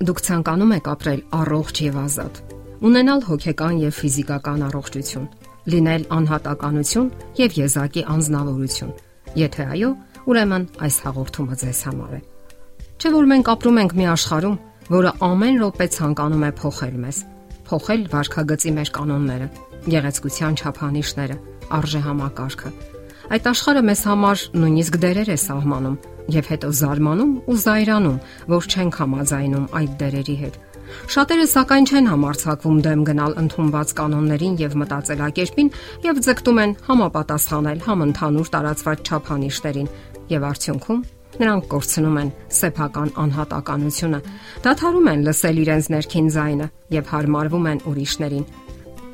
Դուք ցանկանում եք ապրել առողջ եւ ազատ, ունենալ հոգեկան եւ ֆիզիկական առողջություն, լինել անհատականություն եւ եզակի անznավորություն։ Եթե այո, ուրեմն այս հաղորդումը ձեզ համար է։ Չէ՞ որ մենք ապրում ենք մի աշխարհում, որը ամեն րոպե ցանկանում է փոխել մեզ, փոխել վարքագծի մեր կանոնները, գեղեցկության չափանիշները, արժե համակարգը։ Այդ աշխարհը մեզ համար նույնիսկ դերեր է սահմանում եւ հետո զարմանում ու զայրանում, որ չենք համաձայնում այդ դերերի հետ։ Շատերը սակայն չեն համարցակվում դեմ գնալ ընդունված կանոններին եւ մտածելակերպին եւ ձգտում են համապատասխանել համընդհանուր տարածված չափանիշներին եւ արդյունքում նրանք կորցնում են սեփական անհատականությունը, դադարում են լսել իրենց ներքին ձայնը եւ հարմարվում են ուրիշներին։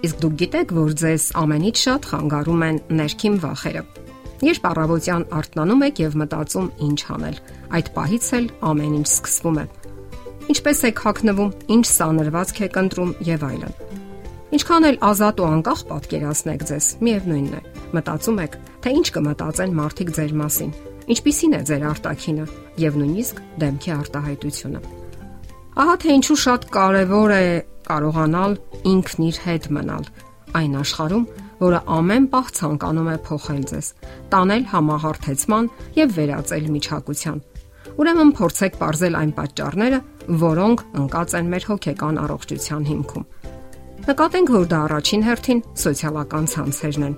Իսկ դուք գիտեք, որ ձեզ ամենից շատ խանգարում են ներքին վախերը։ Երբ առավոտյան արթնանում եք եւ մտածում ինչ անել, այդ պահից էլ ամեն ինչ սկսվում է։ Ինչպես եք հակնվում, ինչ սանրվածք եք ընտրում եւ այլն։ Ինչքան էլ ազատ ու անկախ պատկերացնեք ձեզ, միևնույնն է, մտածում եք, թե ինչ կմտածեն մարդիկ ձեր մասին, ինչպիսին է ձեր արտաքինը եւ նույնիսկ դեմքի արտահայտությունը։ Ահա թե ինչու շատ կարեւոր է կարողանալ ինքն իր հետ մնալ այն աշխարհում, որը ամեն պահ ցանկանում է փոխել ձեզ, տանել համահարթեցման եւ վերածել միջակության։ Ուրեմն փորձեք ողրել այն պատճառները, որոնք ընկած են մեր հոգեկան առողջության հիմքում։ Նկատենք, որ դա առաջին հերթին սոցիալական ցանցերն են։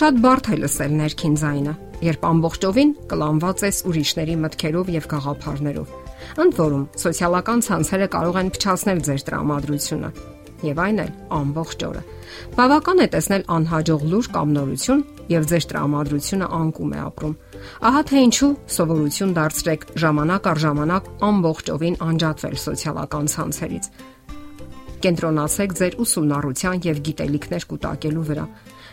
Շատ բարդ է լսել ներքին ձայնը, երբ ամբողջովին կլանված ես ուրիշների մտքերով եւ գաղափարներով։ Ընդ որում, սոցիալական ցանցերը կարող են փչացնել ձեր տրամադրությունը եւ այն էլ ամբողջ օրը։ Բավական է տեսնել անհաջող լուր կամ նորություն եւ ձեր տրամադրությունը անկում է ապրում։ Ահա թե ինչու սովորություն դարձրեք ժամանակ առ ժամանակ ամբողջովին անջատվել սոցիալական ցանցերից։ Կենտրոնացեք ձեր ուսումնառության եւ գիտելիքներ կուտակելու վրա։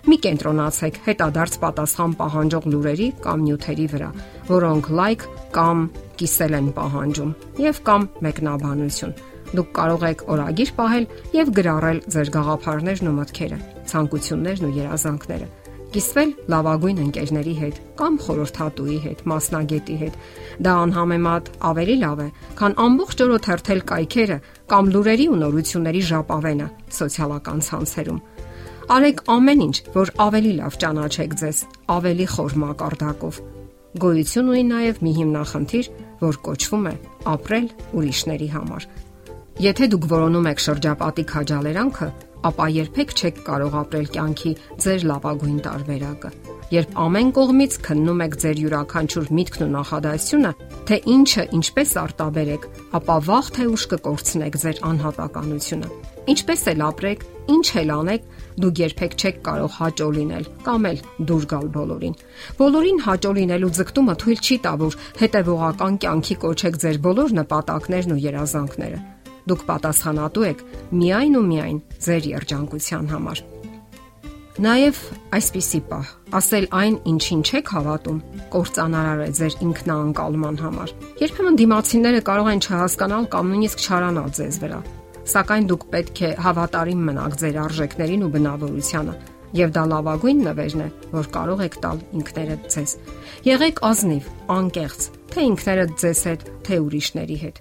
Մի կենտրոնացեք հետադարձ պատասխան պահանջող լուրերի կամ նյութերի վրա, որոնք լայք կամ կիսել են պահանջում եւ կամ մեկնաբանություն Դուք կարող եք օրագիր պահել եւ գրառել ձեր գաղափարներն ու մտքերը, ցանկություններն ու երազանքները։ Կիսվել լավագույն ընկերների հետ կամ խորհրդատուի հետ, մասնագետի հետ։ Դա անհամեմատ ավելի լավ է, քան ամբողջ օրը թերթել կայքերը կամ լուրերի ու նորությունների ժապավենը սոցիալական ցանցերում։ Արեք ամեն ինչ, որ ավելի լավ ճանաչեք ձեզ, ավելի խոր մակարդակով։ Գոյություն ունի նաև մի հիմնախնդիր, որ կոչվում է ապրել ուրիշների համար։ Եթե դուք որոնում եք շրջապատի քաջալերանքը, ապա երբեք չեք կարող ապրել կյանքի ձեր լավագույն տարբերակը։ Երբ ամեն կողմից քննում եք ձեր յուրաքանչյուր միտքն ու նախադասությունը, թե ինչը ինչպես արտաբերեք, ապա վաղ թե ուշ կկորցնեք ձեր անհատականությունը։ Ինչպես էլ ապրեք, ինչ էլ անեք, դուք երբեք չեք կարող հաճո լինել կամ էլ դուր գալ բոլորին։ Բոլորին հաճո լինելու ձգտումը թույլ չի տա, որ հետևողական կյանքի կոչեք ձեր բոլոր նպատակներն ու երազանքները Դուք պատասխանատու եք միայն ու միայն ձեր երջանկության համար։ Նաև այսպիսի պահ, ասել այն, ինչին չեք հավատում, կործանարար է ձեր ինքնաանկալման համար։ Երբեմն դիմացիները կարող են չհասկանալ կամ նույնիսկ չարանալ ձեզ վրա, սակայն դուք պետք է հավատարիմ մնաք ձեր արժեքներին ու բնավորությանը Եվ դա լավագույն նվերն է, որ կարող եք տալ ինքներդ ձեզ։ Եղեք ազնիվ, անկեղծ, թե ինքներդ ձեզ հետ, թե ուրիշների հետ։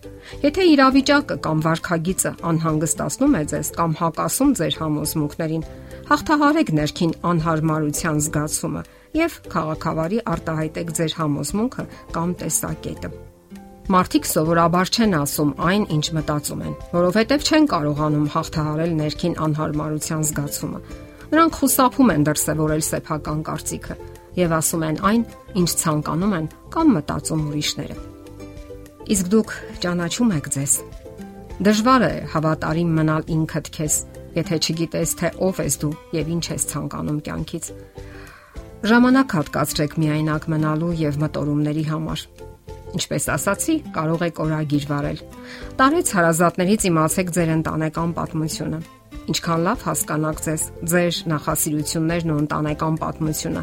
Եթե իրավիճակը կամ վարքագիծը անհանգստացնում է ձեզ կամ հակասում ձեր համոզմունքներին, հաղթահարեք ներքին անհարմարության զգացումը եւ քաղաքավարի արտահայտեք ձեր համոզմունքը կամ տեսակետը։ Մարդիկ սովորաբար չեն ասում այն, ինչ մտածում են, որովհետև չեն կարողանում հաղթահարել ներքին անհարմարության զգացումը Նրանք խուսափում են դրսևորել սեփական կարծիքը եւ ասում են այն, ինչ ցանկանում են կամ մտածում ուրիշները։ Իսկ դուք ճանաչում եք ձեզ։ Դժվար է հավատարիմ մնալ ինքդ քեզ, եթե չգիտես թե ով ես դու եւ ինչ ես ցանկանում կյանքից։ Ժամանակ հատկացրեք միայնակ մնալու եւ մտորումների համար։ Ինչպես ասացի, կարող եք օրագիր վարել։ Տարեց հարազատներից իմացեք ձեր ընտանեկան պատմությունը Ինչքան լավ հասկանաք ձեզ, ձեր նախասիրություններն ու ընտանեկան պատմությունը,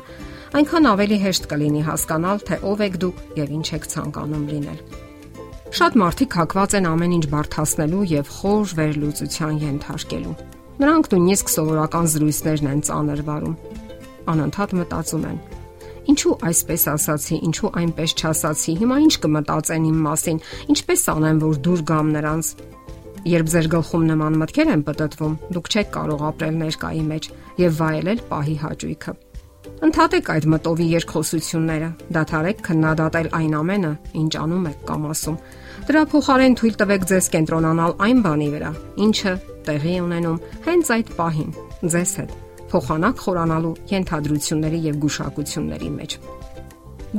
այնքան ավելի հեշտ կլինի հասկանալ, թե ով եք դուք եւ ինչ եք ցանկանում լինել։ Շատ մարդիկ հակված են ամեն ինչ բարթացնելու եւ խոր վերլուծության ենթարկելու։ Նրանք նույնիսկ սովորական զրույցներն են ծանր վարում։ Անընդհատ մտածում են. Ինչու այսպես ասացի, ինչու այնպես չասացի, հիմա ինչ կմտածեն իմ մասին, ինչպես անեմ, որ դուր գամ նրանց։ Երբ ձեր գլխում նման մտքեր են պատտվում, դուք չեք կարող ապրել ներկայի մեջ եւ վայելել պահի հաճույքը։ Ընթատեք այդ մտովի երկխոսությունները, դադարեք քննադատել այն ամենը, ինչ անում եք կամ ասում։ Դրա փոխարեն թույլ տվեք ձեզ կենտրոնանալ այն բանի վրա, ինչը տեղի ունենում հենց այդ պահին ձեզ հետ փոխանակ խորանալու ենթադրությունների եւ գուշակությունների մեջ։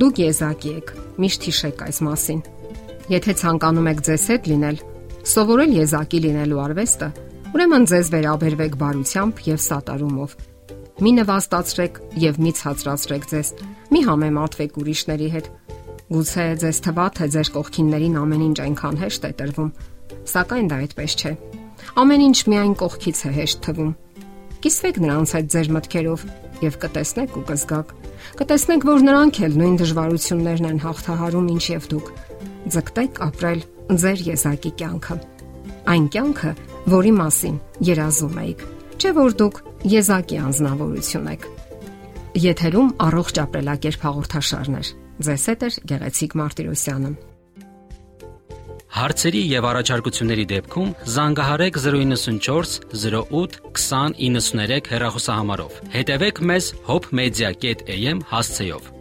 Դուք եզակի եք, միշտ հիշեք այս մասին։ Եթե ցանկանում եք ձեզ հետ լինել, սովորել եզակի լինելու արվեստը, ուրեմն ձեզ վերաբերվեք բարությամբ եւ սատարումով։ Մի նվաստացրեք եւ մի ցածրացրեք ձեզ։ Մի համեմատվեք ուրիշների հետ։ Գուցե ձեզ թվա թե ձեր կողքիններին ամեն ինչ այնքան հեշտ է տրվում, սակայն դա այդպես չէ։ Ամեն ինչ միայն կողքից է հեշտ թվում Կիսվեք նրանց հետ ձեր մտքերով եւ կտեսնեք ու կզգաք։ Կտեսնեք, որ նրանք էլ նույն դժվարություններն են հաղթահարում, ինչ եւ դուք։ Ձգտեք ապրել ձեր եզակի կյանքը։ Այն կյանքը, որի մասին երազում եք։ Չէ՞ որ դուք եզակի անznավորություն եք։ Եթերում առողջ ապրելակերպ հաղորդաշարներ։ Ձեզ հետ է Գեղեցիկ Մարտիրոսյանը։ Հարցերի եւ առաջարկությունների դեպքում զանգահարեք 094 08 2093 հեռախոսահամարով։ Հետևեք մեզ hopmedia.am հասցեով։